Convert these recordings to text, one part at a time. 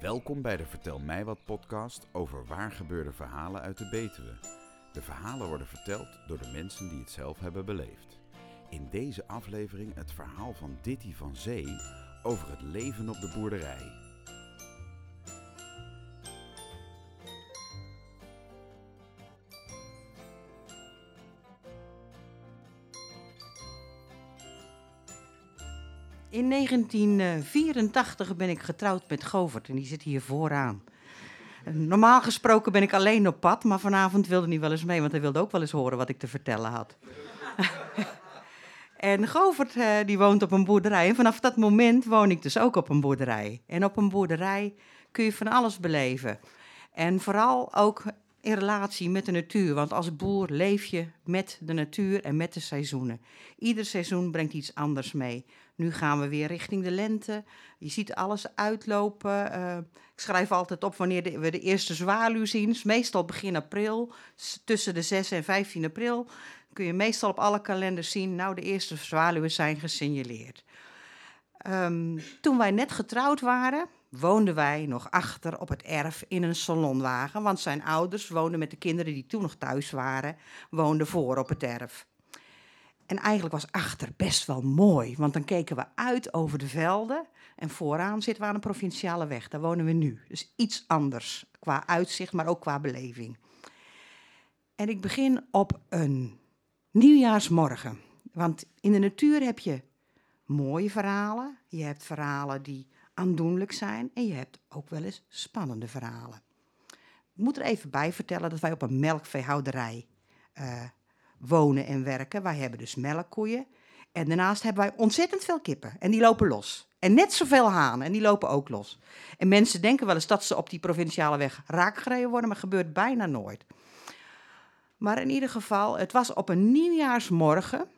Welkom bij de Vertel mij wat podcast over waar gebeurde verhalen uit de Betuwe. De verhalen worden verteld door de mensen die het zelf hebben beleefd. In deze aflevering het verhaal van Ditty van Zee over het leven op de boerderij. In 1984 ben ik getrouwd met Govert en die zit hier vooraan. En Normaal gesproken ben ik alleen op pad, maar vanavond wilde hij wel eens mee, want hij wilde ook wel eens horen wat ik te vertellen had. en Govert eh, die woont op een boerderij en vanaf dat moment woon ik dus ook op een boerderij. En op een boerderij kun je van alles beleven. En vooral ook in relatie met de natuur, want als boer leef je met de natuur en met de seizoenen. Ieder seizoen brengt iets anders mee. Nu gaan we weer richting de lente. Je ziet alles uitlopen. Eh, ik schrijf altijd op wanneer we de eerste zwaluw zien. Meestal begin april, tussen de 6 en 15 april. Kun je meestal op alle kalenders zien, nou de eerste zwaluwen zijn gesignaleerd. Ehm, toen wij net getrouwd waren, woonden wij nog achter op het erf in een salonwagen. Want zijn ouders woonden met de kinderen die toen nog thuis waren, woonden voor op het erf. En eigenlijk was achter best wel mooi, want dan keken we uit over de velden. En vooraan zitten we aan een provinciale weg, daar wonen we nu. Dus iets anders qua uitzicht, maar ook qua beleving. En ik begin op een nieuwjaarsmorgen. Want in de natuur heb je mooie verhalen, je hebt verhalen die aandoenlijk zijn en je hebt ook wel eens spannende verhalen. Ik moet er even bij vertellen dat wij op een melkveehouderij eh, wonen en werken. Wij hebben dus melkkoeien. En daarnaast hebben wij ontzettend veel kippen. En die lopen los. En net zoveel hanen. En die lopen ook los. En mensen denken wel eens dat ze op die provinciale weg raakgereden worden. Maar gebeurt bijna nooit. Maar in ieder geval, het was op een nieuwjaarsmorgen.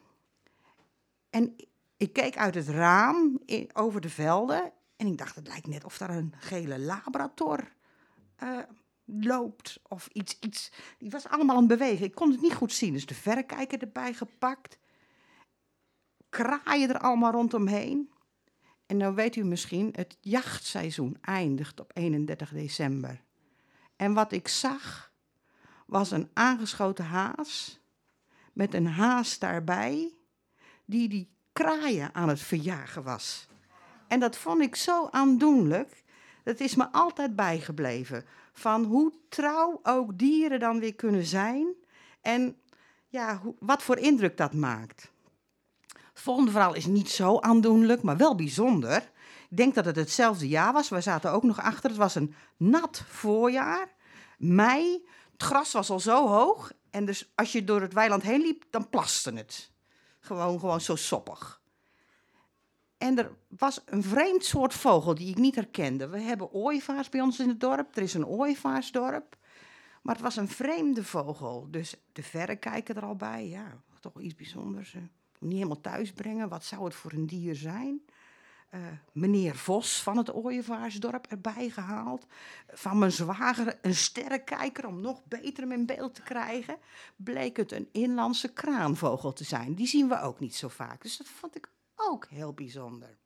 En ik keek uit het raam over de velden. En ik dacht, het lijkt net of daar een gele labrador eh, loopt. Of iets, iets. Die was allemaal aan bewegen. Ik kon het niet goed zien. Dus de verrekijker erbij gepakt. Kraaien er allemaal rondomheen. En nou weet u misschien, het jachtseizoen eindigt op 31 december. En wat ik zag, was een aangeschoten haas. Met een haas daarbij, die die kraaien aan het verjagen was. En dat vond ik zo aandoenlijk. Dat is me altijd bijgebleven. Van hoe trouw ook dieren dan weer kunnen zijn. En ja, wat voor indruk dat maakt. Het volgende verhaal is niet zo aandoenlijk, maar wel bijzonder. Ik denk dat het hetzelfde jaar was. We zaten ook nog achter. Het was een nat voorjaar. Mei. Het gras was al zo hoog. En dus als je door het weiland heen liep, dan plaste het. Gewoon, gewoon zo soppig. En er was een vreemd soort vogel die ik niet herkende. We hebben ooievaars bij ons in het dorp. Er is een ooievaarsdorp. Maar het was een vreemde vogel. Dus de verrekijker er al bij. Ja, toch iets bijzonders. eh. Niet helemaal thuis brengen. Wat zou het voor een dier zijn? Eh, meneer Vos van het ooievaarsdorp erbij gehaald. Van mijn zwager een sterrenkijker om nog beter hem in beeld te krijgen. Bleek het een inlandse kraanvogel te zijn. Die zien we ook niet zo vaak. Dus dat vond ik ook heel bijzonder.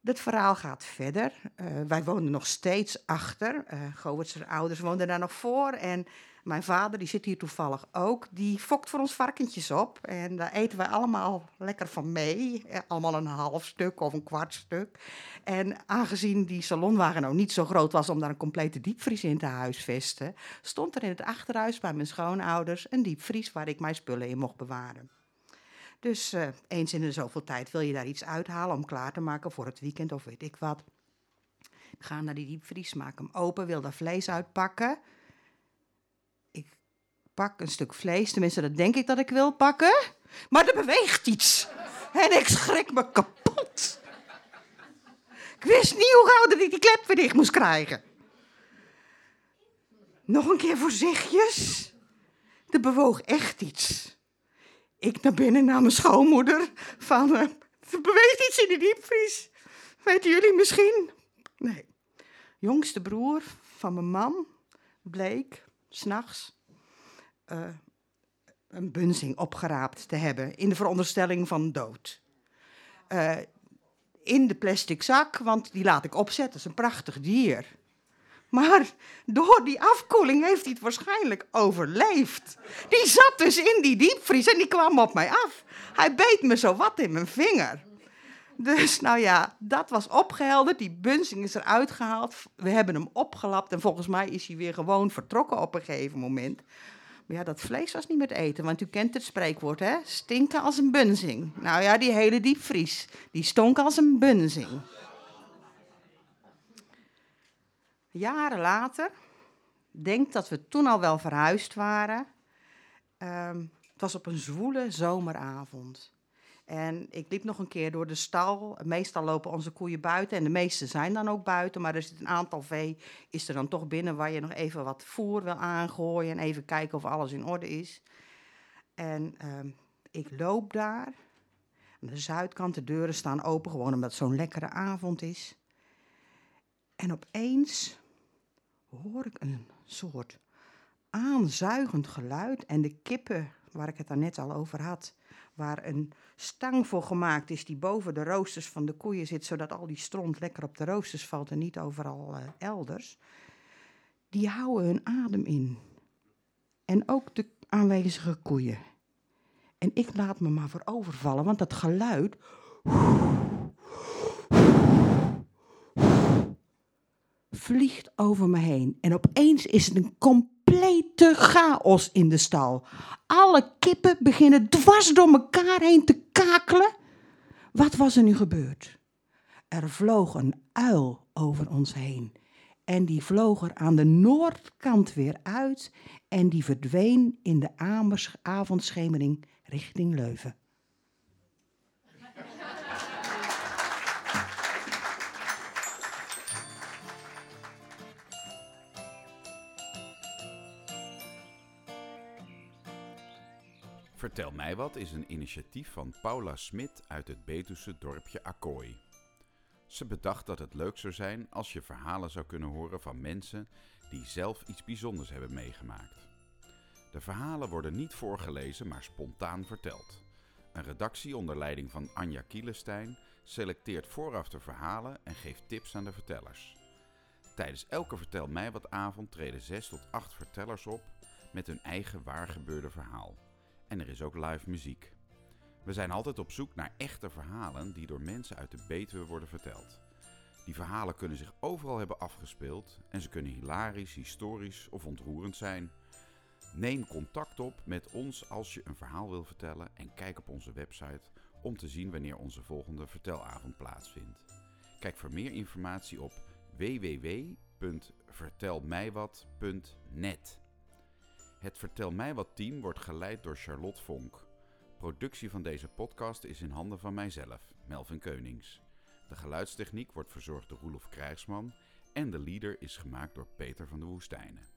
Dat, verhaal gaat verder. Eh, wij woonden nog steeds achter. Uh, ouders woonden daar nog voor. En mijn vader, die zit hier toevallig ook, die fokt voor ons varkentjes op. En daar eten wij allemaal lekker van mee. Eh, allemaal een half stuk of een kwart stuk. En aangezien die salonwagen nou niet zo groot was om daar een complete diepvries in te huisvesten, stond er in het achterhuis bij mijn schoonouders een diepvries waar ik mijn spullen in mocht bewaren. Dus uh, eens in de zoveel tijd wil je daar iets uithalen om klaar te maken voor het weekend of weet ik wat. Ga naar die diepvries, maak hem open, wil daar vlees uitpakken. Ik pak een stuk vlees, tenminste dat denk ik dat ik wil pakken. Maar er beweegt iets. En ik schrik me kapot. Ik wist niet hoe gauw dat ik die klep weer dicht moest krijgen. Nog een keer voorzichtig. Er bewoog echt iets ik naar binnen naar mijn schoonmoeder. Van, er beweegt iets in de diepvries. Weten jullie misschien? Nee. Jongste broer van mijn man bleek s'nachts uh, een bunzing opgeraapt te hebben. In de veronderstelling van dood. Uh, in de plastic zak, want die laat ik opzetten. Dat is een prachtig dier. Maar door die afkoeling heeft hij het waarschijnlijk overleefd. Die zat dus in die diepvries en die kwam op mij af. Hij beet me zo wat in mijn vinger. Dus nou ja, dat was opgehelderd. Die bunzing is eruit gehaald. We hebben hem opgelapt en volgens mij is hij weer gewoon vertrokken op een gegeven moment. Maar ja, dat vlees was niet meer te eten, want u kent het spreekwoord, hè? Stinken als een bunzing. Nou ja, die hele diepvries, die stonk als een bunzing. Jaren later, denk dat we toen al wel verhuisd waren. Ehm, het was op een zwoele zomeravond. En ik liep nog een keer door de stal. Meestal lopen onze koeien buiten en de meeste zijn dan ook buiten. Maar er zit een aantal vee, is er dan toch binnen waar je nog even wat voer wil aangooien. En even kijken of alles in orde is. En ehm, ik loop daar. Aan de zuidkant, de deuren staan open, gewoon omdat het zo'n lekkere avond is. En opeens hoor ik een soort aanzuigend geluid. En de kippen, waar ik het daar net al over had, waar een stang voor gemaakt is die boven de roosters van de koeien zit, zodat al die stront lekker op de roosters valt en niet overal uh, elders, die houden hun adem in. En ook de aanwezige koeien. En ik laat me maar voor overvallen, want dat geluid. Vliegt over me heen. En opeens is het een complete chaos in de stal. Alle kippen beginnen dwars door elkaar heen te kakelen. Wat was er nu gebeurd? Er vloog een uil over ons heen. En die vloog er aan de noordkant weer uit en die verdween in de avondschemering richting Leuven. Vertel mij wat is een initiatief van Paula Smit uit het Betuwse dorpje Akkooi. Ze bedacht dat het leuk zou zijn als je verhalen zou kunnen horen van mensen die zelf iets bijzonders hebben meegemaakt. De verhalen worden niet voorgelezen, maar spontaan verteld. Een redactie onder leiding van Anja Kielestein selecteert vooraf de verhalen en geeft tips aan de vertellers. Tijdens elke Vertel mij wat avond treden 6 tot 8 vertellers op met hun eigen waargebeurde verhaal. En er is ook live muziek. We zijn altijd op zoek naar echte verhalen die door mensen uit de Betuwe worden verteld. Die verhalen kunnen zich overal hebben afgespeeld en ze kunnen hilarisch, historisch of ontroerend zijn. Neem contact op met ons als je een verhaal wil vertellen en kijk op onze website om te zien wanneer onze volgende vertelavond plaatsvindt. Kijk voor meer informatie op www.vertelmijwat.net. Het Vertel mij wat team wordt geleid door Charlotte Vonk. Productie van deze podcast is in handen van mijzelf, Melvin Keunings. De geluidstechniek wordt verzorgd door Roelof Krijgsman en de leader is gemaakt door Peter van de Woestijnen.